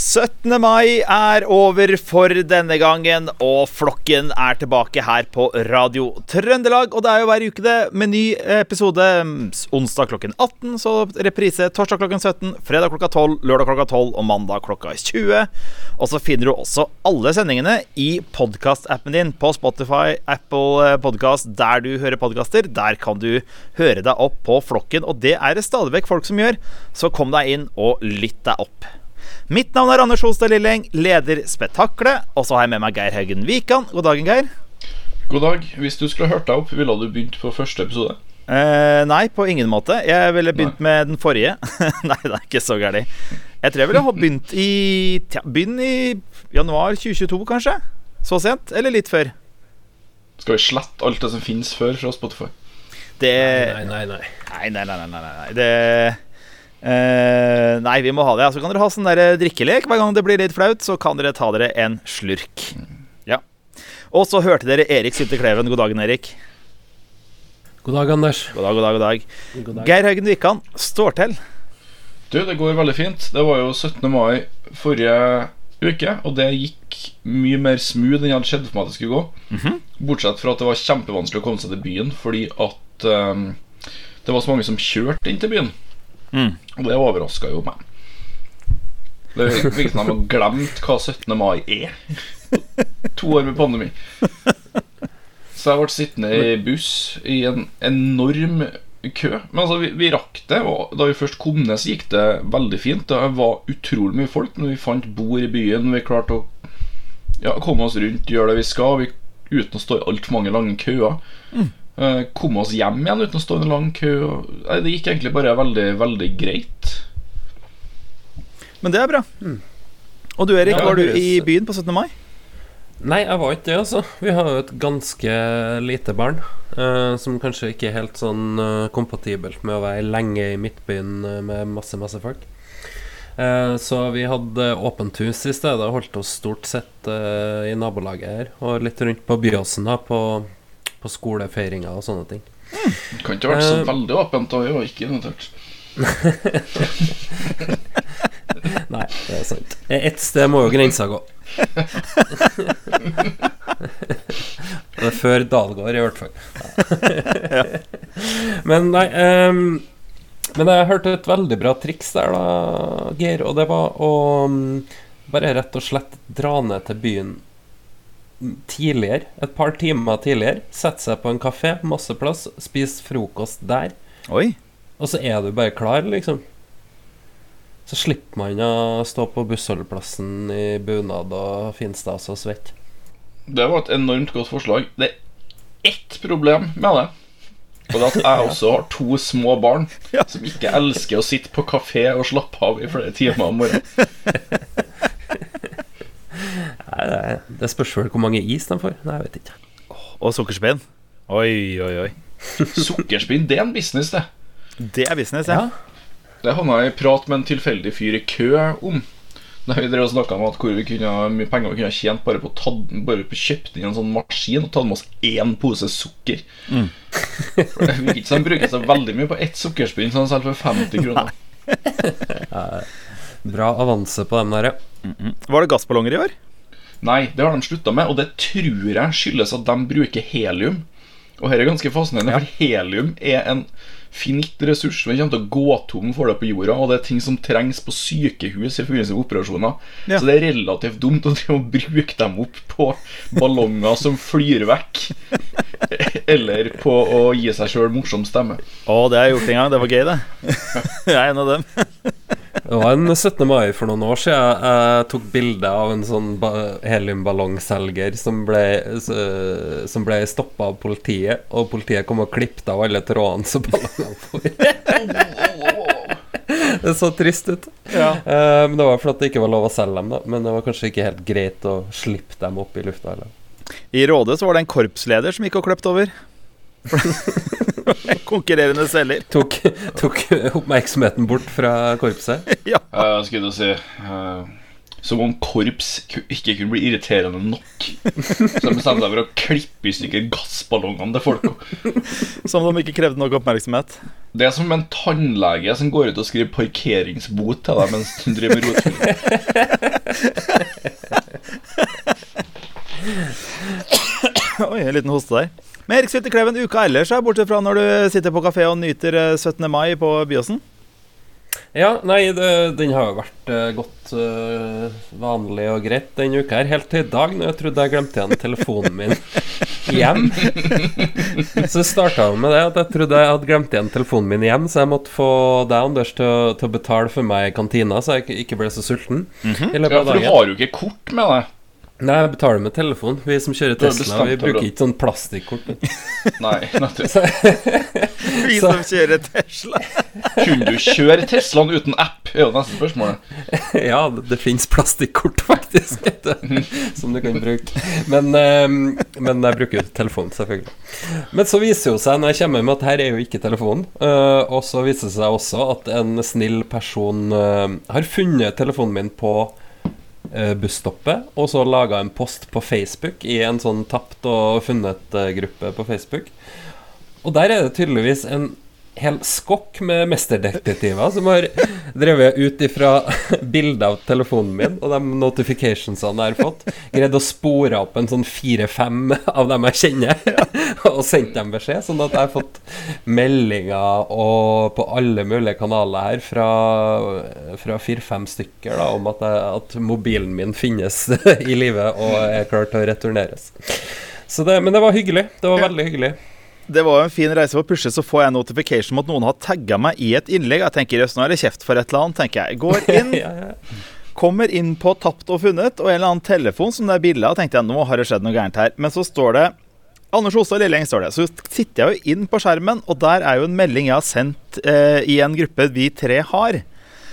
17. mai er over for denne gangen, og flokken er tilbake her på Radio Trøndelag. Og det er jo hver uke det med ny episode. Onsdag klokken 18, så reprise torsdag klokken 17, fredag klokka 12, lørdag klokka 12 og mandag klokka 20. Og så finner du også alle sendingene i podkastappen din på Spotify, Apple Podkast, der du hører podkaster. Der kan du høre deg opp på flokken, og det er det stadig vekk folk som gjør. Så kom deg inn og lytt deg opp. Mitt navn er Anders Holstad Lilleng, leder Spetakkelet. Og så har jeg med meg Geir Haugen Wikan. God dagen, Geir. God dag. Hvis du skulle hørt deg opp, ville du begynt på første episode? Eh, nei, på ingen måte. Jeg ville begynt nei. med den forrige. nei, det er ikke så gærent. Jeg tror jeg ville ha begynt i tja, Begynn i januar 2022, kanskje? Så sent? Eller litt før? Skal vi slette alt det som finnes før fra Spotify? Det Nei, nei, nei. Nei, nei, nei, nei, nei, nei. Det nei, vi må ha det. Så altså, kan dere ha sånn der drikkelek. Hver gang det blir litt flaut, så kan dere ta dere en slurk. Ja. Og så hørte dere Erik Sylte Kleven. God dagen, Erik. God dag, Anders. God dag, god dag, god dag. God dag. Geir Haugen Wikan står til. Du, det går veldig fint. Det var jo 17. mai forrige uke, og det gikk mye mer smooth enn jeg hadde skjedd for meg at det skulle gå. Mm -hmm. Bortsett fra at det var kjempevanskelig å komme seg til byen fordi at um, det var så mange som kjørte inn til byen. Mm. Og det overraska jo meg. Det virker som de har glemt hva 17. mai er. to år med pandemi. Så jeg ble sittende i buss i en enorm kø. Men altså, vi, vi rakk det. Og da vi først kom ned, så gikk det veldig fint. Det var utrolig mye folk. Når vi fant bord i byen, vi klarte å ja, komme oss rundt, gjøre det vi skal, vi, uten å stå i altfor mange lange køer. Mm. Eh, komme oss hjem igjen uten å stå i en lang kø. Det gikk egentlig bare veldig, veldig greit. Men det er bra. Mm. Og du Erik, ja, var du i byen på 17. mai? Nei, jeg var ikke det, altså. Vi har jo et ganske lite barn. Uh, som kanskje ikke er helt sånn uh, kompatibelt med å være lenge i midtbyen uh, med masse, masse folk. så vi hadde åpent hus i stedet. Holdt oss stort sett i nabolaget her. Og litt rundt på Byåsen, da, på på skolefeiringer og sånne ting. Mm. Det kan ikke ha vært så uh, veldig åpent, og vi var ikke invitert. Nei, det er sant. Ett sted må jo grensa gå. det er før Dalgård, i hvert fall. Men nei um, Men jeg hørte et veldig bra triks der, da, Geir. Og det var å um, bare rett og slett dra ned til byen tidligere, et par timer tidligere, sette seg på en kafé, masse plass, spise frokost der. Oi. Og så er du bare klar, liksom. Så slipper man å stå på bussholdeplassen i bunad og finstas og svette. Det var et enormt godt forslag. Det er ett problem med det. Og det at jeg også har to små barn som ikke elsker å sitte på kafé og slappe av i flere timer om morgenen. Det spørs vel hvor mange is de får. Nei, jeg vet ikke. Og sukkerspinn. Oi, oi, oi. Sukkerspinn, det er en business, det. Det er business, ja. ja. Det havna jeg i prat med en tilfeldig fyr i kø om. Da vi drev og snakka om at hvor vi kunne mye penger vi kunne ha tjent bare på å kjøpe inn en sånn maskin og tatt med oss én pose sukker. Mm. det virker ikke så bruker så veldig mye på ett sukkerspinn Sånn selv selger for 50 kroner. Bra avanse på dem der, ja. Mm -hmm. Var det gassballonger i år? Nei, det har de slutta med, og det tror jeg skyldes at de bruker helium. Og her er ganske fascinerende, ja. for helium er en finitt ressurs. Vi kommer til å gå tom for det på jorda, og det er ting som trengs på sykehus i forbindelse med operasjoner. Ja. Så det er relativt dumt å bruke dem opp på ballonger som flyr vekk. Eller på å gi seg sjøl morsom stemme. Å, det har jeg gjort en gang. Det var gøy, det. jeg er en av dem. Det var en 17. mai for noen år siden jeg tok bilde av en sånn heliumballongselger som ble, som ble stoppa av politiet, og politiet kom og klippet av alle trådene som ballongene for. det så trist ut. Ja. Uh, men Det var fordi det ikke var lov å selge dem, da. Men det var kanskje ikke helt greit å slippe dem opp i lufta. Eller? I Råde så var det en korpsleder som gikk og kløpt over. Konkurrerende celler. Tok, tok, oppmerksomheten bort fra korpset? ja. Uh, skulle du si uh, Som om korps ikke kunne bli irriterende nok. Så de bestemte seg for å klippe i stykker gassballongene til folk. Som om de ikke krevde nok oppmerksomhet. Det er som en tannlege som går ut og skriver parkeringsbot til deg mens du driver med roting. Oi, en liten hoste der. Men Erik Sylte Kleven, uka ellers, er bortsett fra når du sitter på kafé og nyter eh, 17. mai på Byåsen? Ja, nei, det, den har jo vært uh, godt uh, vanlig og greit denne uka her. Helt til i dag, når jeg trodde jeg glemte igjen telefonen min hjem. Så starta jeg med det at jeg trodde jeg hadde glemt igjen telefonen min hjem, så jeg måtte få deg, Anders, til til å betale for meg i kantina, så jeg ikke- ble så sulten. I løpet Ja, for du har jo ikke kort med deg. Nei, jeg betaler med telefon. Vi som kjører Tesla, vi bruker ikke sånn plastikkort. Nei, nettopp. Vi som kjører Tesla. Kunne du kjøre Teslaen uten app? Er jo neste spørsmål. Ja, det, det fins plastikkort, faktisk, du, som du kan bruke. Men, um, men jeg bruker jo telefon, selvfølgelig. Men så viser det jo seg når jeg kommer med at her er jo ikke telefonen. uh, og så viser det seg også at en snill person uh, har funnet telefonen min på busstoppet, og så laga en post på Facebook i en sånn tapt og funnet-gruppe på Facebook. Og der er det tydeligvis en hel skokk med mesterdetektiver som har drevet ut ifra bilder av telefonen min og de notificationsene jeg har fått. Greid å spore opp en sånn fire-fem av dem jeg kjenner, og sendt dem beskjed. Sånn at jeg har fått meldinger og på alle mulige kanaler her fra, fra fire-fem stykker da, om at, jeg, at mobilen min finnes i live og er klar til å returneres. Så det, men det var hyggelig. Det var veldig hyggelig. Det var jo en fin reise. For Pushe, så får jeg notification om at noen har tagga meg i et innlegg. Jeg tenker jøss, nå er det kjeft for et eller annet. tenker jeg. Går inn, ja, ja. kommer inn på Tapt og funnet, og en eller annen telefon som det er bilde av. tenkte jeg, nå har det skjedd noe gærent her. Men så står det Anders Ostad Lilleng står det. Så sitter jeg jo inn på skjermen, og der er jo en melding jeg har sendt eh, i en gruppe vi tre har.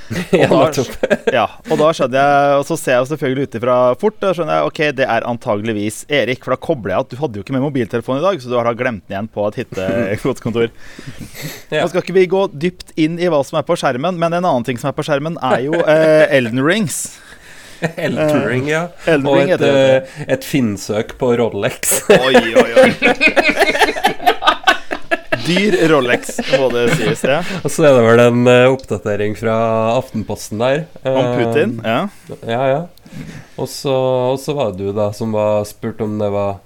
Ja, da- Ja, og da skjønner jeg Og så ser jeg selvfølgelig ut ifra fort. Da skjønner jeg ok, det er antageligvis Erik. For da kobler jeg at du hadde jo ikke med mobiltelefon i dag, så du har da glemt den igjen på et hyttekontor. Ja. Nå skal ikke vi gå dypt inn i hva som er på skjermen, men en annen ting som er på skjermen, er jo eh, Elden Rings. Elden Ring, ja. Elden Og Ring et, heter eh, et Finn-søk på Rolex. Oi, oi, oi. Dyr Rolex, må det sies. Ja. Og så er det vel en uh, oppdatering fra Aftenposten der. Om Eh, Putin. Ja. Ja, ja. Og så, og så var det du da som var spurt om det var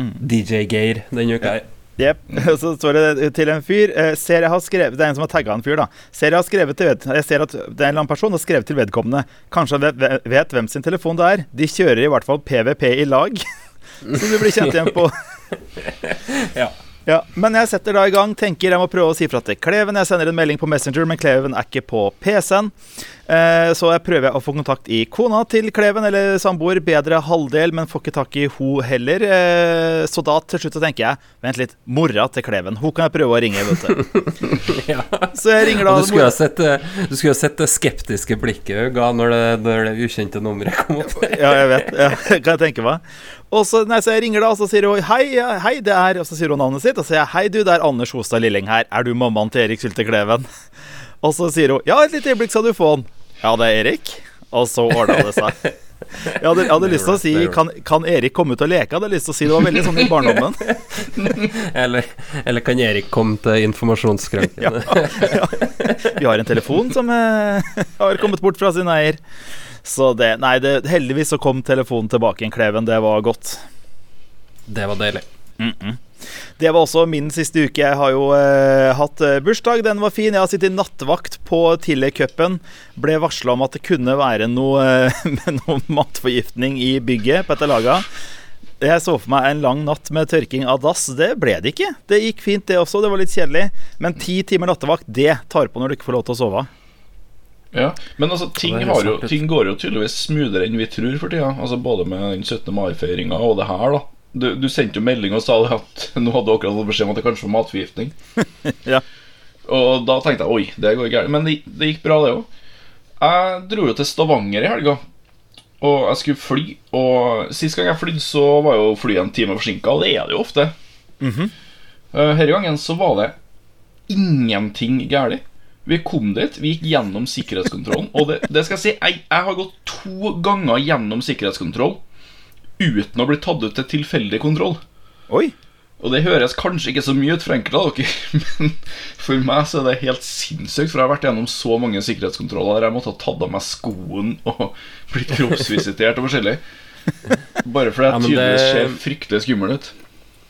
Mm. DJ Geir denne uka. her. Jepp. Så står det til en fyr eh, Ser jeg har skrevet Det er en som har tagga en fyr, da. Ser jeg har skrevet til ved, Jeg ser at det er en eller annen person har skrevet til vedkommende. Kanskje han vet, vet hvem sin telefon det er. De kjører i hvert fall PVP i lag. Så du blir kjent igjen på Ja. Ja, Men jeg setter da i gang. Tenker jeg må prøve å si fra til Kleven. Jeg sender en melding på Messenger, men Kleven er ikke på PC-en. Eh, så jeg prøver å få kontakt i kona til Kleven, eller samboer. Bedre halvdel, men får ikke tak i ho heller. Eh, så da til slutt så tenker jeg Vent litt, mora til Kleven. Hun kan jeg prøve å ringe, vet du. ja. Så jeg ringer da Og du skulle ha sett, du skulle ha sett det skeptiske blikket hun ga når det, når det ukjente nummeret kom opp. Ja, jeg vet. Ja, kan jeg tenke meg. Og så, nei, så jeg ringer da, og så sier hun hei, hei, det er Og så sier hun navnet sitt, og så sier jeg hei, du, det er Anders Hostad Lilling her. Er du mammaen til Erik Sylte Kleven? Og så sier hun ja, et lite øyeblikk skal du få den. Ja, det er Erik. Og så ordna det seg. Jeg hadde, jeg hadde lyst til å si kan, kan Erik komme ut og leke? Jeg hadde lyst til å si Det var veldig sånn i barndommen. Eller, eller kan Erik komme til informasjonsskranken? Ja, ja. Vi har en telefon som eh, har kommet bort fra sin eier. Så det Nei, det, heldigvis så kom telefonen tilbake i en Kleven. Det var godt. Det var deilig. Det var også min siste uke. Jeg har jo eh, hatt eh, bursdag. Den var fin. Jeg har sittet nattevakt på Tiller-cupen. Ble varsla om at det kunne være noe, eh, noe matforgiftning i bygget på dette laga. Jeg så for meg en lang natt med tørking av dass. Det ble det ikke. Det gikk fint, det også. Det var litt kjedelig. Men ti timer nattevakt, det tar på når du ikke får lov til å sove. Ja, Men altså, ting, har jo, ting går jo tydeligvis smoothere enn vi tror for tida. Altså Både med den 17. mai-feiringa og det her, da. Du, du sendte jo melding og sa at nå hadde du akkurat fått beskjed om at det kanskje var matforgiftning. Ja. Og da tenkte jeg oi, det går gærent. Men det, det gikk bra, det òg. Jeg dro jo til Stavanger i helga. Og jeg skulle fly. Og sist gang jeg flydde, så var jo flyet en time forsinka. Og det er det jo ofte. Mm -hmm. Denne gangen så var det ingenting galt. Vi kom dit, vi gikk gjennom sikkerhetskontrollen. Og det, det skal jeg si, jeg, jeg har gått to ganger gjennom sikkerhetskontroll uten å bli tatt ut til tilfeldig kontroll. Oi. Og det høres kanskje ikke så mye ut for enkelte av dere, men for meg så er det helt sinnssykt. For jeg har vært gjennom så mange sikkerhetskontroller der jeg måtte ha tatt av meg skoen og blitt kroppsvisitert og forskjellig. Bare fordi jeg tydeligvis ser fryktelig skummel ut.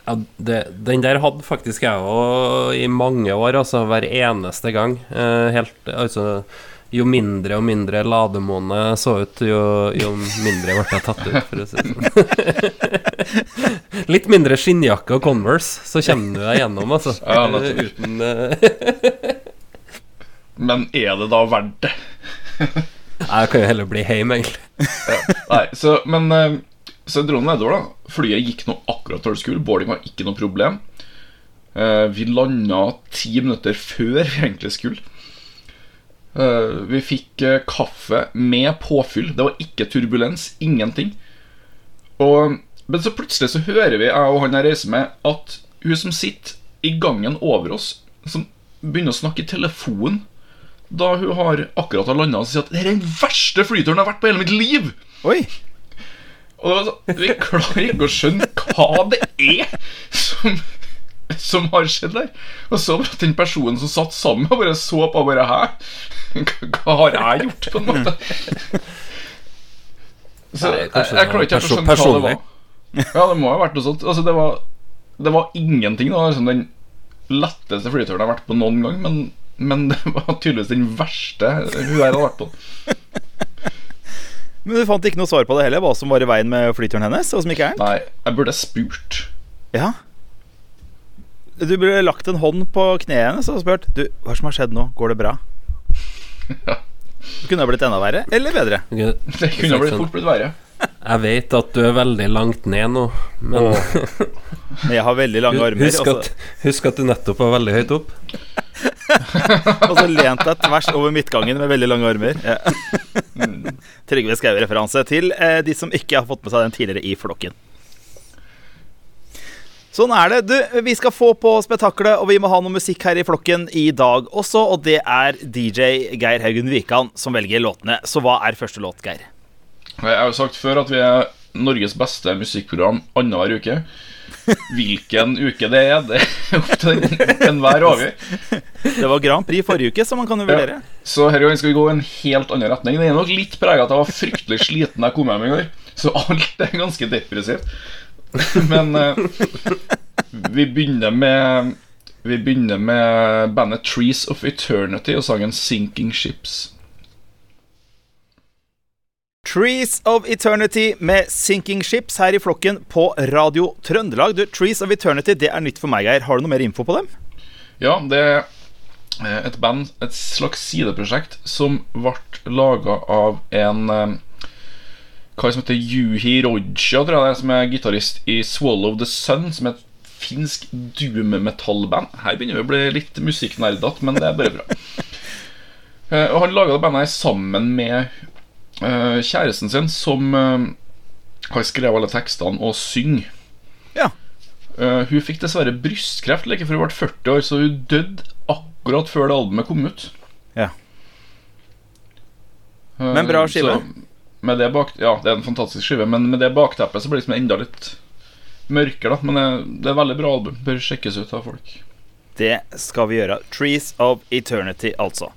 Ja, det, den der hadde faktisk jeg òg i mange år, altså hver eneste gang. Eh, helt, altså Jo mindre og mindre lademåne så ut, jo, jo mindre ble jeg tatt ut, for å si det sånn. Litt mindre skinnjakke og Converse, så kommer du deg gjennom, altså. Ja, Uten eh, Men er det da verdt det? Jeg kan jo heller bli hjemme, egentlig. Nei, så, men eh, Så dro den nedover, da. Flyet gikk nå akkurat til skulle. Boarding var ikke noe problem. Eh, vi landa ti minutter før vi egentlig skulle. Eh, vi fikk eh, kaffe med påfyll. Det var ikke turbulens. Ingenting. Og, men så plutselig så hører vi, jeg og han jeg reiser med, at hun som sitter i gangen over oss, som begynner å snakke i telefon da hun har akkurat har landa, sier at det er den verste flyturen jeg har vært på hele mitt liv. Oi. Og da, Vi klarer ikke å skjønne hva det er som, som har skjedd der. Og så at den personen som satt sammen med bare så på bare Hæ? Hva har jeg gjort, på en måte? Så Nei, jeg, jeg klarer ikke helt å skjønne hva det var. Ja, det må ha vært noe sånt. Altså, det var, det var ingenting. Det var liksom den letteste flyturen jeg har vært på noen gang, men, men det var tydeligvis den verste hun her hadde vært på. Men du fant ikke noe svar på det heller, hva som var i veien med flyturen hennes? Og som ikke er den? Nei, jeg burde spurt. Ja. Du burde lagt en hånd på kneet hennes og spurt Du, hva som har skjedd nå? Går det bra? Det kunne ha blitt enda verre, eller bedre. Det kunne ha blitt fort blitt verre. Jeg vet at du er veldig langt ned nå, men Men jeg har veldig lange armer. husk at, husk at du nettopp var veldig høyt opp. og så lent deg tvers over midtgangen med veldig lange armer. Ja. Trygve Skau-referanse til eh, de som ikke har fått med seg den tidligere i flokken. Sånn er det. Du, vi skal få på spetakkelet, og vi må ha noe musikk her i flokken i dag også. Og det er DJ Geir Haugen Wikan som velger låtene. Så hva er første låt, Geir? Jeg har jo sagt før at vi er Norges beste musikkprogram annenhver uke. Hvilken uke det er, det er opp til den- enhver avgjør. Det var Grand Prix forrige uke, så man kan jo vurdere. Så her gangen skal vi gå i en helt annen retning. Det er nok litt prega at jeg var fryktelig sliten da jeg kom hjem i går. Så alt er ganske depressivt. Men eh, vi begynner med Vi begynner med bandet Trees of Eternity og sangen 'Sinking Ships'. Trees of Eternity med Sinking Ships her i flokken på Radio Trøndelag. Du, Trees of Eternity det er nytt for meg, Geir. Har du noe mer info på dem? Ja, det er eh, et band, et slags sideprosjekt, som ble laga av en Hva som heter Yuhi Roja, tror jeg det er, som er gitarist i Swallow the Sun, som er et finsk doom-metallband. Her begynner vi å bli litt musikknerdete, men det er bare bra. Eh, Og han laga det bandet her sammen med eh, kjæresten sin, som eh, har skrevet alle tekstene og synger. Ja. Eh, hun fikk dessverre brystkreft like før hun ble 40 år, så hun døde akkurat før det albumet kom ut. Ja. Men bra skive. så Med det bak, ja, det er en fantastisk skive, men med det bakteppet så blir det liksom enda litt mørkere. Men det, det er et veldig bra album. Bør sjekkes ut av folk. Det skal vi gjøre. Trees of Eternity, altså.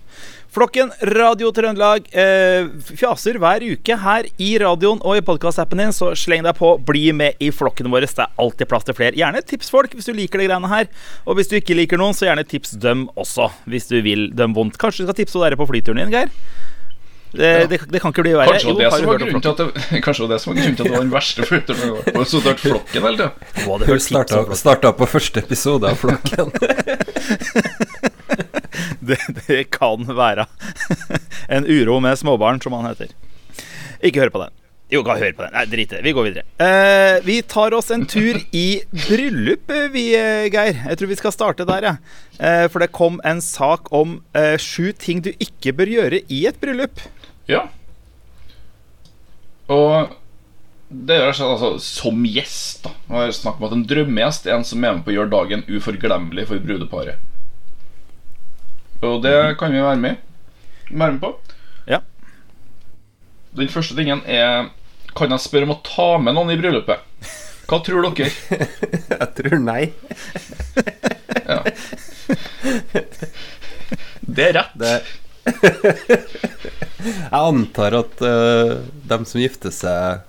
Flokken Radio Trøndelag eh, fjaser hver uke her i radioen og i podkastappen din, så sleng deg på. Bli med i flokken vår. Det er alltid plass til flere. Gjerne tips folk hvis du liker de greiene her. Og hvis du ikke liker noen, så gjerne tips dem også, hvis du vil dem vondt. Kanskje du skal tipse dere på flyturen din, Geir? Det, det, det kan ikke bli verre. Kanskje Jo, det, var som var grunnen til at det, kanskje det som var grunnen til at det var den verste flyturen. Og så hørt flokken hele tida. tips Starta, på første episode av Flokken. Det, det kan være en uro med småbarn, som han heter. Ikke hør på den. Jo, kan høre på den. Nei, drit i det. Vi går videre. Eh, vi tar oss en tur i bryllup, eh, vi, eh, Geir. Jeg tror vi skal starte der, jeg. Eh, for det kom en sak om eh, sju ting du ikke bør gjøre i et bryllup. Ja. Og det er altså, altså som gjest, da. Og jeg snakker om at En drømmegjest er en som er med på å gjøre dagen uforglemmelig for brudeparet. Og det kan vi være med Være med på. Ja. Den første tingen er Kan jeg spørre om å ta med noen i bryllupet? Hva tror dere? Jeg tror nei. Ja. Det er rett. Det Jeg antar at uh, dem som gifter seg,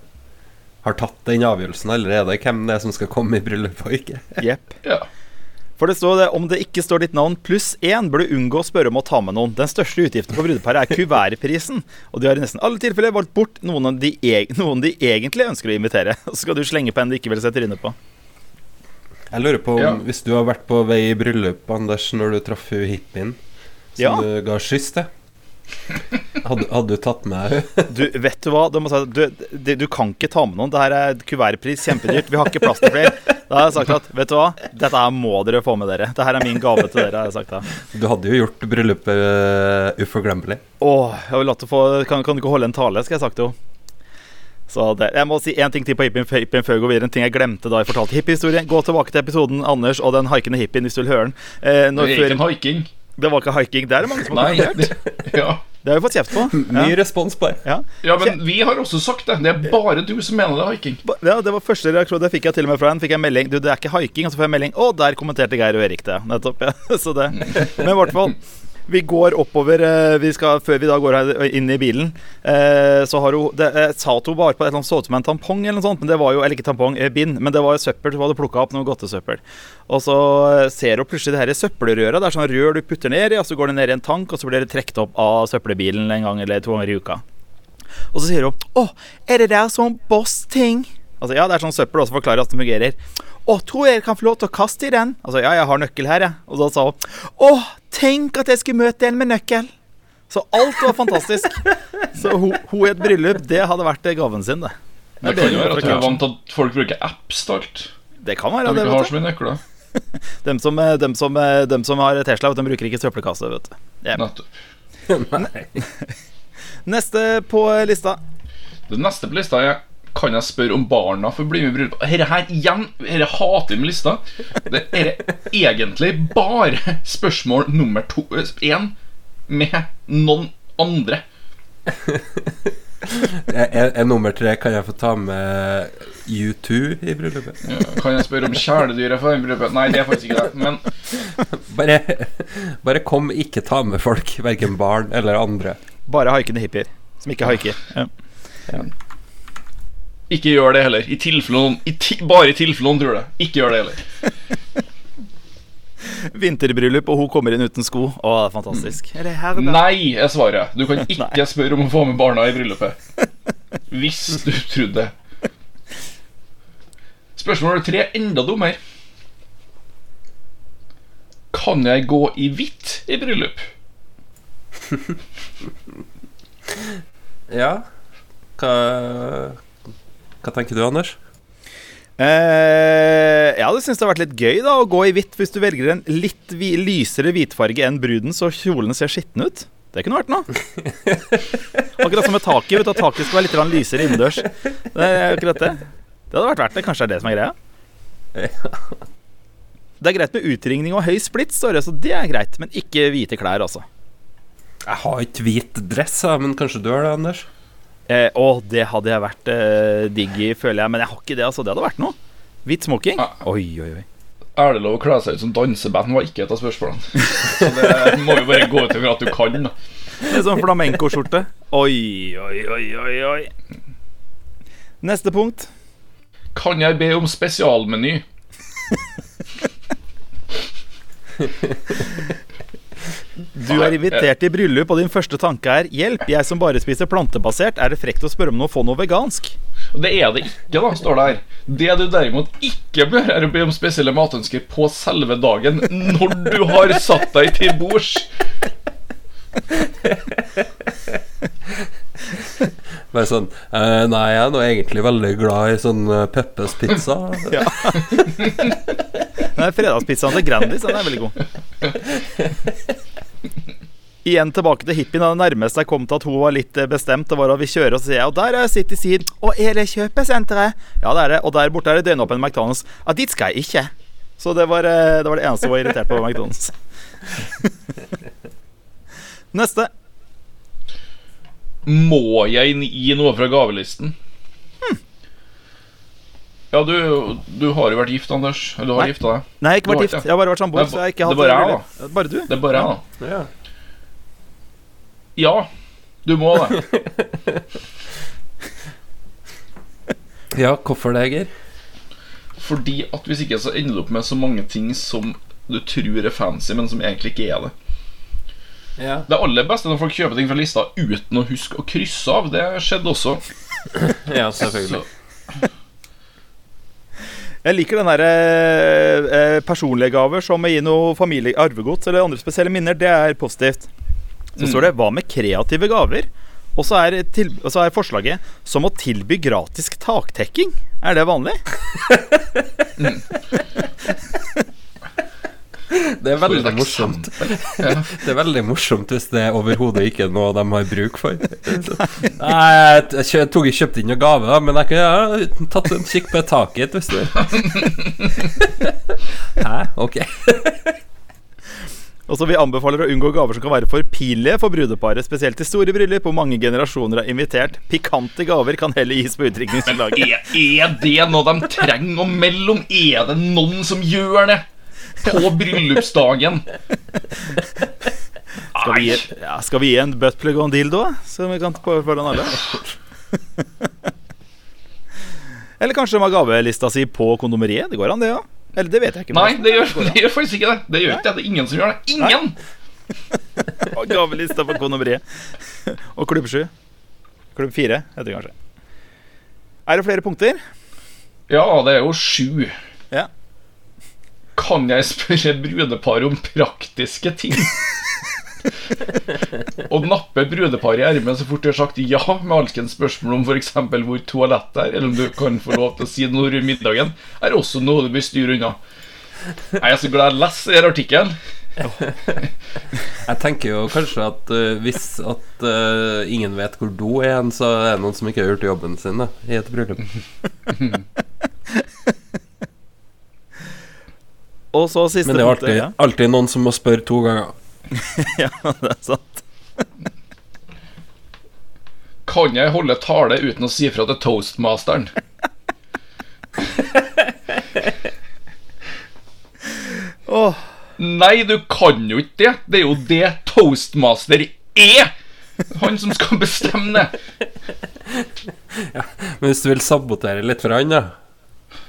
har tatt den avgjørelsen allerede. Hvem det er som skal komme i bryllupet og ikke. Jepp. Ja. For det står det om det ikke står ditt navn pluss én, bør du unngå å spørre om å ta med noen. Den største utgiften på brudeparet er kuvertprisen, og de har i nesten alle tilfeller valgt bort noen, de, e noen de egentlig ønsker å invitere. Så skal du slenge på en de ikke vil se trynet på. Jeg lurer på om Ja. Hvis du har vært på vei i bryllup, Anders, når du traff hippien som Ja. du ga skyss til hadde, hadde du tatt med? Du, vet du hva? Du, må si, du, du, du kan ikke ta med noen. Det her er kuvertpris, kjempedyrt. Vi har ikke plass til flere. Da har jeg sagt at vet du hva, dette her må dere få med dere. Dette er min gave til dere. har jeg sagt da. Du hadde jo gjort bryllupet uh, uforglemmelig. Åh, jeg vil la det få kan, kan du ikke holde en tale, skal jeg sagt jo. Så det, Jeg må si én ting til på hippien, hippien før vi går videre. En ting jeg glemte da jeg fortalte hippiehistorien. Gå tilbake til episoden Anders og den haikende hippien hvis du vil høre den. Eh, Det er ikke en haiking. Det var ikke haiking. Det er det mange som har. Det, ja. Det har vi fått kjeft på. Ja. Ja. respons på det. Ja. ja, men vi har også sagt det. Det er bare du som mener det er haiking. Ja, Det var første reaksjon. Det fikk jeg til og med fra en. Fikk jeg melding Du, det er ikke haiking. Og så får jeg melding Å, der kommenterte Geir og Erik det. Nettopp. ja Så det Men i hvert fall. Vi går oppover eh, vi skal, Før vi da går inn i bilen, eh, så har hun det, sa at hun var på et eller annet så ut som en tampong, eller noe sånt, men det var jo Eller ikke tampong, eh, bind, men det var jo søppel hun hadde plukka opp. Noe godtesøppel. Og så eh, ser hun plutselig det her søppelrøret. Det er sånn rør du putter ned i, og så går det ned i en tank, og så blir det trukket opp av søppelbilen en gang eller to ganger i uka. Og så sier hun Å, er det der sånn boss-ting? Altså, ja, det er sånn søppel også forklarer at det fungerer. Å, tror jeg kan få lov til å kaste i den? Altså, ja, jeg har nøkkel her, jeg. Og da sa hun Å, tenk at jeg skulle møte en med nøkkel. Så alt var fantastisk. Så hun, hun i et bryllup, det hadde vært gaven sin, det. Det kan jo være at hun er vant til at folk bruker apps til alt. Det kan være De det, ikke har så mye nøkler. Dem som, eh, dem som, eh, dem som har Tesla, vet de bruker ikke søppelkasse, vet du. Ja. Nettopp. Neste på eh, lista. Det neste på lista er Kan jeg spørre om barna får bli med i bryllupet? Dette her igjen Dette hater jeg med lista. Det er egentlig bare spørsmål nummer to én med noen andre. Er, er, er nummer tre Kan jeg få ta med U2 i bryllupet? Ja, Kan jeg spørre om kjæledyr jeg får i bryllupet? Nei, det er faktisk ikke det. Men Bare, bare kom, ikke ta med folk. Verken barn eller andre. Bare haikende hippier. Som ikke haiker. Ja. Ikke gjør det heller. I tilfelle noen i ti, Bare i tilfelle noen tror det. Ikke gjør det heller. Vinterbryllup, og hun kommer inn uten sko. Å, det er fantastisk. Er det her, da? Nei, er svaret. Du kan ikke spørre om å få med barna i bryllupet. Hvis du trodde det. Spørsmål nummer tre enda dummere. Kan jeg gå i hvitt i bryllup? Ja. Hva, hva tenker du, Anders? Eh, jeg hadde syntes det hadde vært litt gøy da å gå i hvitt hvis du velger en litt lysere hvitfarge enn bruden, så kjolen ser skitten ut. Det kunne vært noe. Akkurat som med taket. vet du, Taket skal være litt lysere innendørs. Det er akkurat det. Det hadde vært verdt det. Kanskje det er det som er greia. Det er greit med utringning og høy splitt, står det, så det er greit. Men ikke hvite klær, altså. Jeg har ikke hvit dress, men kanskje du har det, Anders? Eh, å, det hadde jeg vært eh, digg i, føler jeg. Men jeg har ikke det, altså. Det hadde vært noe. Hvit smoking. Ah. Oi, oi, oi. Er det lov å kle seg ut som danseband? var ikke et av spørsmålene. Så det må jo bare gå ut over at du kan. da er sånn flamenco-skjorte. Oi, oi, oi, oi, oi. Neste punkt. Kan jeg be om spesialmeny? Du er invitert i bryllup, og din første tanke er 'Hjelp, jeg som bare spiser plantebasert, er det frekt å spørre om noe, få noe vegansk'? Det er det ikke, da, står det her. Det du derimot ikke bør, er å be om spesielle matønsker på selve dagen, når du har satt deg til bords. Bare sånn uh, Nei, jeg er nå egentlig veldig glad i sånn uh, Peppes pizza. Ja. Nei, Fredagspizzaen til Grandis den er veldig god. Igjen tilbake til hippien. Det nærmeste jeg kom til at hun var litt eh, bestemt, det var at vi kjører, og så sier jeg Og der er City Seed. Og er det kjøpesenteret? Ja, det er det. Og der borte er det døgnåpen McDonald's. Ja, dit skal jeg ikke. Så det var, eh, det var det eneste hun var irritert på ved McDonald's. Neste. Må jeg gi noe fra gavelisten? Ja, du, du har jo vært gift, Anders. Eller du har Nei. gifta deg. Nei, jeg har ikke vært gift. Jeg har bare vært samboer. Det så jeg har ikke ba- det er bare jeg, da. Bare du? Det er bare jeg, da. Ja. Ja, du må det. ja, hvorfor det, Geir? Fordi at hvis ikke så ender du opp med så mange ting som du tror er fancy, men som egentlig ikke er det. Ja. Det aller beste når folk kjøper ting fra lista uten å huske å krysse av. Det skjedde også. ja, selvfølgelig. Så, Jeg liker den derre eh, personlige gaver som å gi noe familie arvegods eller andre spesielle minner. Det er positivt. Så Mm. står det 'hva med kreative gaver'? Og så er, til, og så er forslaget 'som å tilby gratis taktekking'. Er det vanlig? Det er veldig morsomt. Ja. Det er veldig morsomt hvis det er overhodet ikke noe de har bruk for. Nei, jeg jeg tok ikke kjøpt inn noen gave, da, men jeg kunne ja, tatt en kikk på taket hvis du Hæ? Ok. Og så Vi anbefaler å unngå gaver som kan være for pinlige for brudeparet, spesielt til store bryllup hvor mange generasjoner er invitert. Pikante gaver kan heller gis på utdrikningslaget. Er, er det noe de trenger noe mellom? Er det noen som gjør det? På bryllupsdagen? Skal vi, gi, ja, skal vi gi en buttplug og en dildo, så vi kan påføre på foran alle? Eller kanskje de har gavelista si på kondomeriet? Det går an, det òg. Eller det vet jeg ikke. Nei, det gjør, det gjør faktisk ikke det. Det gjør ikke det. Det er ingen som gjør det. Ingen! Og gavelista for kondomeriet. Og klubb sju. Klubb fire heter det kanskje. Er det flere punkter? Ja, det er jo sju. Ja. Kan jeg spørre brudepar om praktiske ting? Og nappe brudeparet i ermet så fort de har sagt ja med alskens spørsmål om f.eks. hvor toalettet er, eller om du kan få lov til å si noe rundt middagen, er også noe du bør styre unna. Jeg er så glad jeg leser denne artikkelen. Jeg tenker jo kanskje at uh, hvis at uh, ingen vet hvor do er hen, så er det noen som ikke har gjort jobben sin da, i et bryllup. Og så siste Men det er alltid, alltid noen som må spørre to ganger. ja, det er sant. Kan jeg holde tale uten å si fra til toastmasteren? oh. Nei, du kan jo ikke det. Det er jo det toastmaster er! Han som skal bestemme det. Men hvis du vil sabotere litt for han, da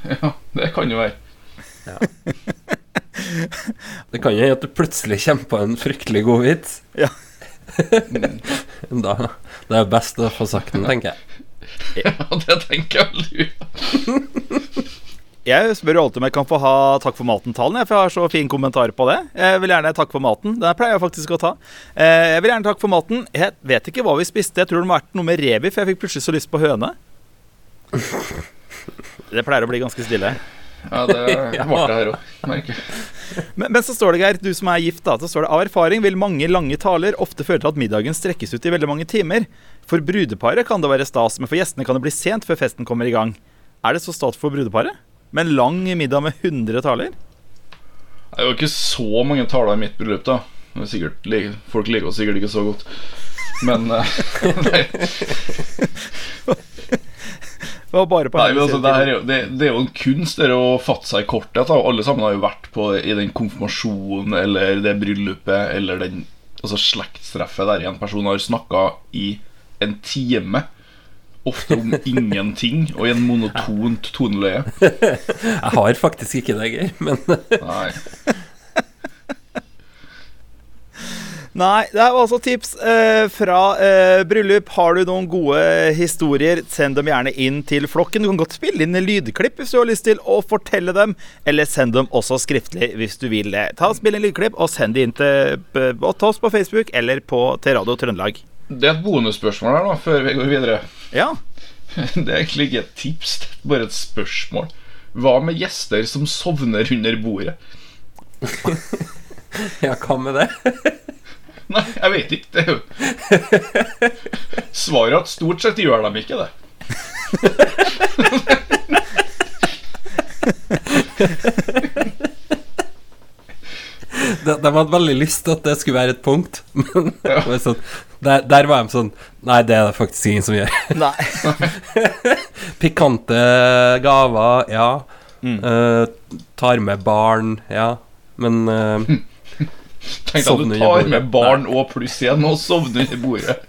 Ja, det kan jo være. Det kan jo hende at du plutselig kommer på en fryktelig god vits. Ja. da, det er best å få sagt den, tenker jeg. Ja, det tenker jeg vel. Jeg spør jo alltid om jeg kan få ha takk for maten-talen, for jeg har så fin kommentar på det. Jeg vil gjerne takk for maten. Den pleier jeg faktisk å ta. Eh, Jeg vil gjerne takk for maten. Jeg vet ikke hva vi spiste. Jeg tror det må ha vært noe med revi, for jeg fikk plutselig så lyst på høne. Det pleier å bli ganske stille. Ja, det ble det her òg. Men, men så står det, Geir, du som er gift, da, så står det av erfaring vil mange lange taler ofte føre til at middagen strekkes ut i veldig mange timer. For brudeparet kan det være stas, men for gjestene kan det bli sent før festen kommer i gang. Er det så stas for brudeparet? Med en lang middag med 100 taler? Det er jo ikke så mange taler i mitt bryllup, da. Er sikkert, folk liker oss sikkert ikke så godt. Men eh, nei, Det var bare på nei, altså, det, er jo, det, det er jo en kunst det å fatte seg i korthet. Alle sammen har jo vært på i den konfirmasjonen eller det bryllupet eller den altså slektstreffet der en person har snakka i en time. Ofte om ingenting og i en monotont toneløye. Jeg har faktisk ikke det, Geir, men Nei. Nei, det var altså tips eh, fra eh, bryllup. Har du noen gode historier, send dem gjerne inn til flokken. Du kan godt spille inn en lydklipp hvis du har lyst til å fortelle dem, eller send dem også skriftlig hvis du vil det. Ta Spill inn lydklipp og send dem inn til, til oss på Facebook eller på, til Radio Trøndelag. Det er et bonusspørsmål her, da, før vi går videre. Ja. Det er egentlig ikke et tips, det er bare et spørsmål. Hva med gjester som sovner under bordet? ja, hva med det? Nei, jeg vet ikke. Det er jo Svaret er at stort sett gjør de ikke det. de, de hadde veldig lyst til at det skulle være et punkt, men Ja. det var sånn, der, der var de sånn Nei, det er det faktisk ingen som gjør. Nei. Pikante gaver, ja. Mm. Uh, tar med barn, ja. Men eh, Tenk deg at du tar med barn og pluss igjen og sovner under bordet.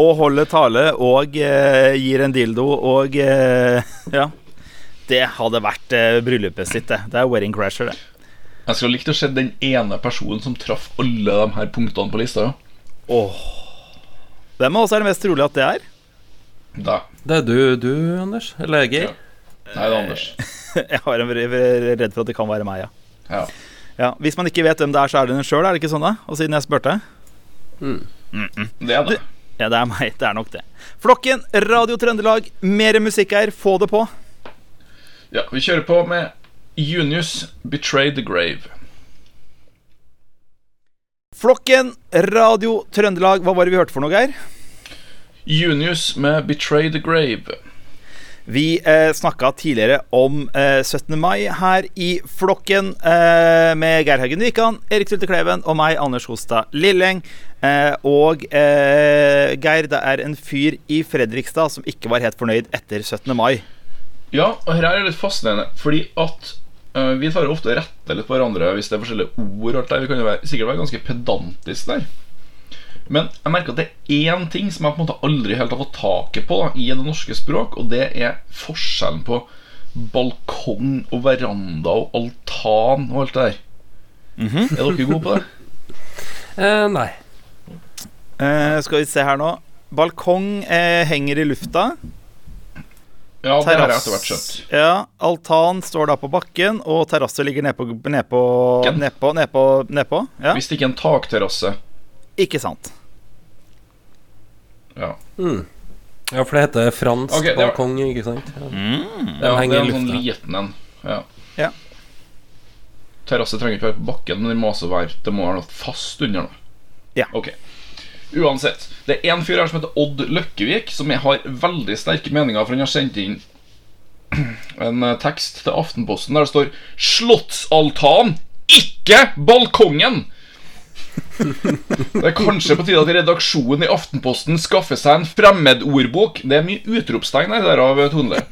Og holder tale og eh, gir en dildo og eh, Ja. Det hadde vært eh, bryllupet sitt, det. Det er wedding crasher, det. Jeg skulle likt å se den ene personen som traff alle de her punktene på lista. Ja. Åh. Hvem av oss er det mest trolig at det er? Da. det er du, du, Anders? Eller Geir? Ja. Nei, det er Anders. Jeg har en er redd for at det kan være meg, ja. Ja. Ja. Hvis man ikke vet hvem det er, så er det den sjøl, er det ikke sånn, da? Og siden jeg spurte? Det er det. Ja, det er meg. Det er nok det. Flokken, Radio Trøndelag, mer musikk her. Få det på. Ja, vi kjører på med Junius Betray the Grave. Flokken, Radio Trøndelag. Hva var det vi hørte for noe, Geir? Junius med Betray the Grave. Vi eh, snakka tidligere om eh, 17. mai her i flokken eh, med Geir Haugen Wikan, Erik Tulte Kleven og meg, Anders Hostad Lilleng. Eh, og eh, Geir, det er en fyr i Fredrikstad som ikke var helt fornøyd etter 17. mai. Ja, og her er det litt fascinerende, fordi at eh, vi tar ofte rette litt på hverandre hvis det er forskjellige ord. Vi kan jo være, sikkert være ganske pedantiske der. Men jeg merker at det er én ting som jeg på en måte aldri helt har fått taket på da, i det norske språk, og det er forskjellen på balkong og veranda og altan og alt det der. Er dere gode på det? Eh, nei. Eh, skal vi se her nå. Balkong eh, henger i lufta. Ja, det har jeg etter hvert skjønt. Ja, altan står da på bakken, og terrasse ligger nedpå Nedpå Nedpå, nedpå, nedpå. Ja, Hvis det ikke er en takterrasse. ikke sant. Ja. Ja, for det heter fransk okay, det var- balkong, ikke sant? Ja. Mm. Ja, det er en sånn liten en. Ja. Ja. Terrasse trenger ikke være på bakken, men det må også være Det må være noe fast under. noe. Ja. Okay. Uansett. Det er en fyr her som heter Odd Løkkevik, som jeg har veldig sterke meninger for han har sendt inn en eh, tekst til Aftenposten der det står 'Slottsaltan, ikke balkongen'. Det er kanskje på tide at redaksjonen i Aftenposten skaffer seg en fremmedordbok. Det er mye utropstegn her derav, Tonle.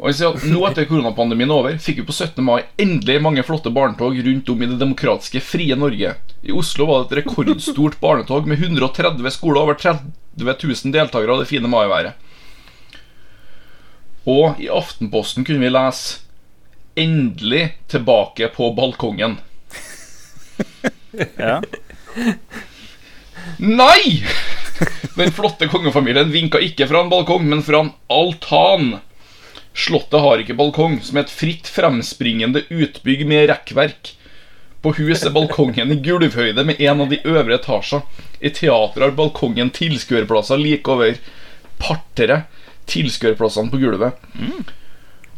Og jeg sier at Nå etter koronapandemien er over, fikk vi på 17. mai endelig mange flotte barnetog rundt om i det demokratiske, frie Norge. I Oslo var det et rekordstort barnetog med 130 skoler og over 30 000 deltakere av det fine maiværet. Og i Aftenposten kunne vi lese 'Endelig tilbake på balkongen'. Ja. Nei! Den flotte kongefamilien vinka ikke fra en balkong, men fra en altan. Slottet har ikke balkong, som et fritt fremspringende utbygg med rekkverk. På huset er balkongen i gulvhøyde med en av de øvre etasjer. I teatret har balkongen tilskuerplasser like over parteret. Tilskuerplassene på gulvet.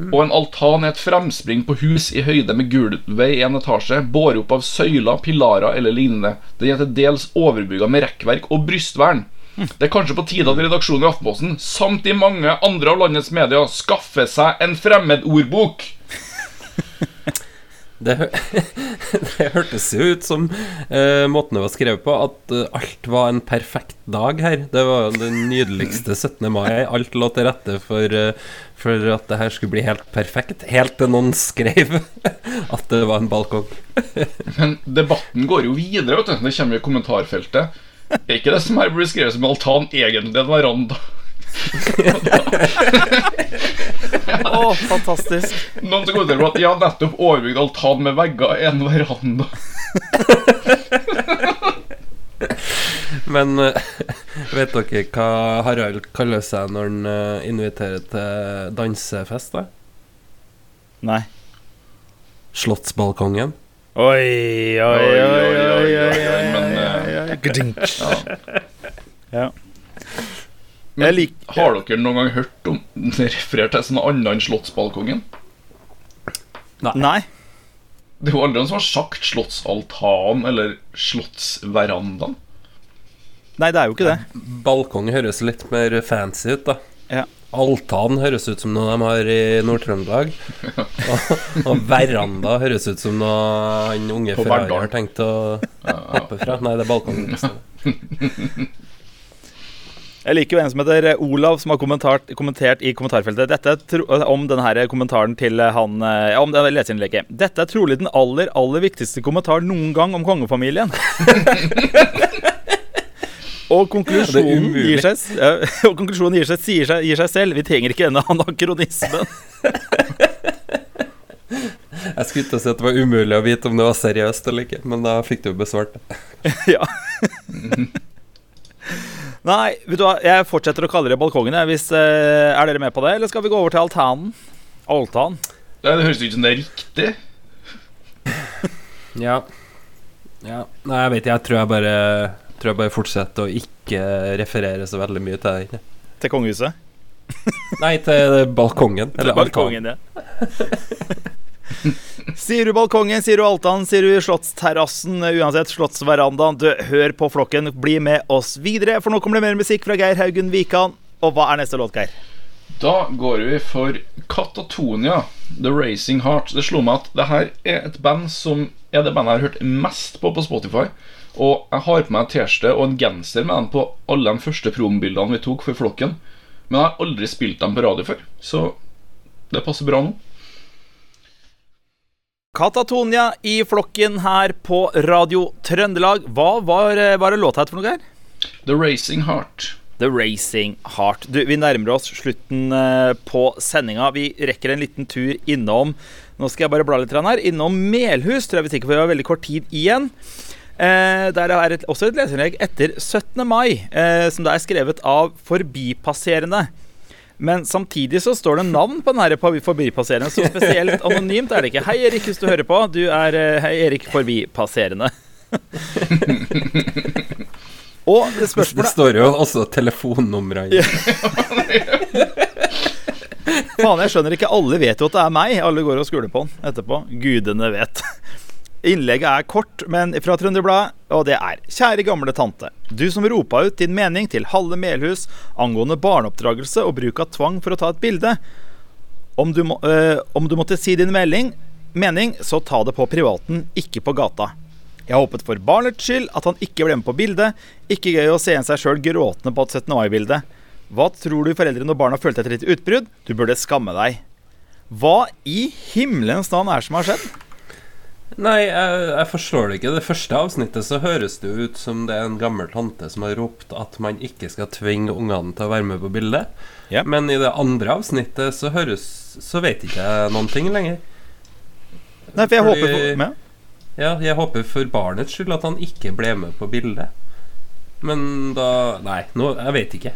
Og en altan er et fremspring på hus i høyde med gulvet i en etasje, båret opp av søyler, pilarer eller lignende. Den er til dels overbygga med rekkverk og brystvern. Det er kanskje på tide at redaksjonen i Aftenposten, samt i mange andre av landets medier, skaffer seg en fremmedordbok. Det, det hørtes jo ut som uh, måten det var skrevet på, at uh, alt var en perfekt dag her. Det var jo den nydeligste 17. mai. Alt lå til rette for, uh, for at det her skulle bli helt perfekt. Helt til noen skrev at det var en balkong. Men debatten går jo videre. vet du Det kommer i kommentarfeltet. Er ikke det som her blir skrevet som altan, egentlig Det en veranda? Å, fantastisk. Noen som kommenterer at har nettopp overbygd altan med vegger i en veranda. Men eh, vet dere hva Harald kaller seg når han eh, inviterer til dansefest? da? Nei. Slottsbalkongen. Oi, oi, oi, oi, oi, oi, Men, oi, oi, oi, oi. Gadink. Ja. Men Jeg lik- har dere noen gang hørt om referert til sånn annet enn Slottsbalkongen? Nei. Det er jo aldri noen som har sagt Slottsaltan eller Slottsverandaen. Nei, det er jo ikke det. Balkong høres litt mer fancy ut, da. Ja. altan høres ut som noe de har i Nord-Trøndelag. Og, og veranda høres ut som noe han unge På Ferrari har tenkt å hoppe fra. Nei, det er balkongen. Jeg liker jo en som heter eh, Olav, som har kommentert, kommentert i kommentarfeltet dette er tro, om denne kommentaren til eh, han eh, ja, om det leserinnlegget. Dette er trolig den aller, aller viktigste kommentaren noen gang om kongefamilien. og konklusjonen ja, gir seg, ja, og konklusjonen gir seg, sier seg, gir seg selv. Vi trenger ikke denne anakronismen. Jeg skulle til å si at det var umulig å vite om det var seriøst eller ikke, men da fikk du jo besvart det. ja. Nei, vet du hva, jeg fortsetter å kalle det balkongen. Hvis, eh, er dere med på det, eller skal vi gå over til altanen? Altan? Nei, Det høres ut som det er riktig. Ja. ja. Nei, jeg vet. Jeg tror jeg bare Tror jeg bare fortsetter å ikke referere så veldig mye til det. Til kongehuset? Nei, til balkongen. Eller til balkongen, ja. sier du balkongen, sier du altan, sier du slottsterrassen, uansett slottsverandaen. Du, hør på flokken, bli med oss videre, for nå kommer det mer musikk fra Geir Haugen Wikan. Og hva er neste låt, Geir? Da går vi for Katatonia, The Racing Heart. Det slo meg at det her er et band som er det bandet jeg har hørt mest på på Spotify. Og jeg har på meg en T-skjorte og en genser med dem på alle de første prombildene vi tok for flokken. Men jeg har aldri spilt dem på radio før, så det passer bra nå. Katatonia i flokken her på Radio Trøndelag. Hva var, eh, var det låta het for noe, her? The Racing Heart. The Racing Heart. Du, vi nærmer oss slutten eh, på sendinga. Vi rekker en liten tur innom Nå skal jeg bare bla litt her. Innom Melhus, tror jeg vi sikkert har veldig kort tid igjen. Eh, der er et, også et leserinnlegg etter 17. mai, eh, som det er skrevet av forbipasserende. Men samtidig så står det navn på den her forbipasserende, så spesielt anonymt er det ikke. Hei, Erik, hvis du hører på. Du er eh, Hei, Erik Forbipasserende. Og det Det står jo også telefonnumre i. Faen, jeg skjønner ikke. Alle vet jo at det er meg. Alle går og skuler på den etterpå. Gudene vet. Innlegget er kort, men fra Trønderbladet, og det er Kjære gamle tante. Du som ropa ut din mening til halve Melhus angående barneoppdragelse og bruk av tvang for å ta et bilde. Om du, må, øh, om du måtte si din melding, mening, så ta det på privaten, ikke på gata. Jeg håpet for barnets skyld at han ikke ble med på bildet. Ikke gøy å se en seg sjøl gråtende på et 17. mai-bilde. Hva tror du foreldrene når barna følte etter et utbrudd? Du burde skamme deg. Hva i himmelens navn er det som har skjedd? Nei, jeg, jeg forstår det ikke. Det første avsnittet så høres det ut som det er en gammel tante som har ropt at man ikke skal tvinge ungene til å være med på bildet. Ja. Men i det andre avsnittet så høres Så vet ikke jeg noen ting lenger. Nei, for jeg Fordi- håper for, med. Ja, jeg håper for barnets skyld at han ikke ble med på bildet. Men da Nei, nå, jeg vet ikke.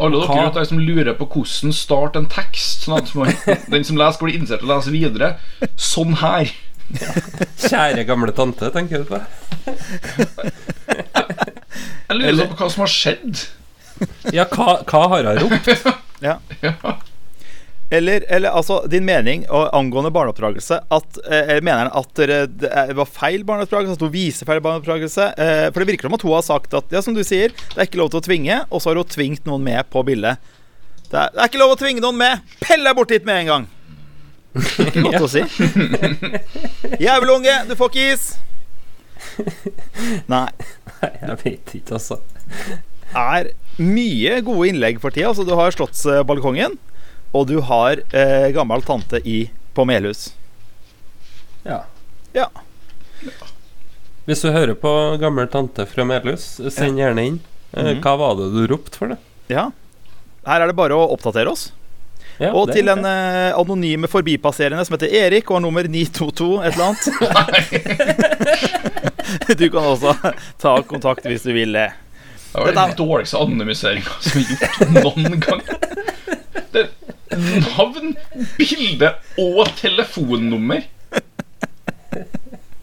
Alle dere Hva? som lurer på hvordan starte en tekst, sånn at man, den som leser, blir interessert i å lese videre. Sånn her. Kjære gamle tante, tenker du på? Jeg lurer Eller- på hva som har skjedd. Ja, hva, hva har hun ropt? ja. Ja. Eller, eller altså, din mening og angående barneoppdragelse at, eh, Mener han at det var feil barneoppdragelse? At hun viser feil barneoppdragelse? Eh, for det virker som at hun har sagt at Ja, som du sier, det er ikke lov til å tvinge, og så har hun tvingt noen med på bildet. Det er, det er ikke lov å tvinge noen med! Pell deg bort dit med en gang! Godt å si. Jævelunge, du får ikke is! Nei. Nei, jeg vet ikke, altså. er mye gode innlegg for tida. Altså, du har Slottsbalkongen, og du har eh, gammel tante i, på Melhus. Ja. Ja. Hvis du hører på gammel tante fra Melhus, send gjerne inn. Eh, Mhm. Hva var det du ropte for det? ja. Her er det bare å oppdatere oss. Ja, og til den en eh, anonyme forbipasserende som heter Erik, og har nummer 922 et eller annet. du kan også ta kontakt hvis du vil det. Det var den dårligste anonymiseringa som er gjort noen gang. Det er navn, bilde og telefonnummer.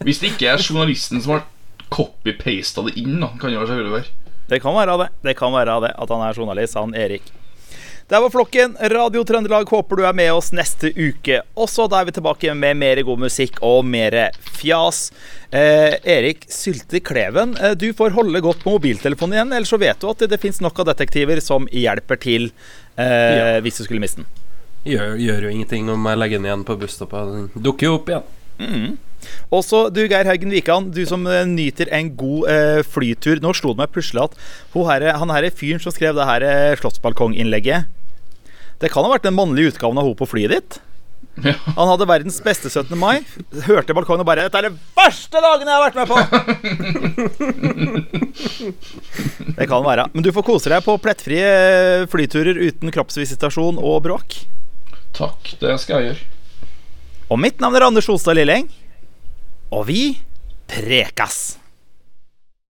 Hvis det ikke er journalisten som har copy-pasta det inn, da, kan det være. Det kan være det. Det kan være det at han er journalist, han Erik. Der var flokken. Radio Trøndelag håper du er med oss neste uke også. Da er vi tilbake med mer god musikk og mer fjas. Eh, Erik Sylte Kleven, eh, du får holde godt på mobiltelefonen igjen, ellers så vet du at det, det fins nok av detektiver som hjelper til eh, Ja. hvis du skulle miste den. Gjør, gjør jo ingenting om jeg legger den igjen på busstoppet. Den dukker jo opp igjen. Mm. Også du, Geir Haugen Wikan, du som eh, nyter en god eh, flytur. Nå slo det meg plutselig at her, han her fyren som skrev det her eh, slottsbalkonginnlegget Det kan ha vært den mannlige utgaven av hun på flyet ditt? Ja. Han hadde verdens beste 17. mai. Hørte balkongen og bare 'Dette er den verste dagen jeg har vært med på!' det kan være. Men du får kose deg på plettfrie eh, flyturer uten kroppsvisitasjon og bråk. Takk, det skal jeg gjøre. Og mitt navn er Anders Olstad Lilleng. Og vi prekas!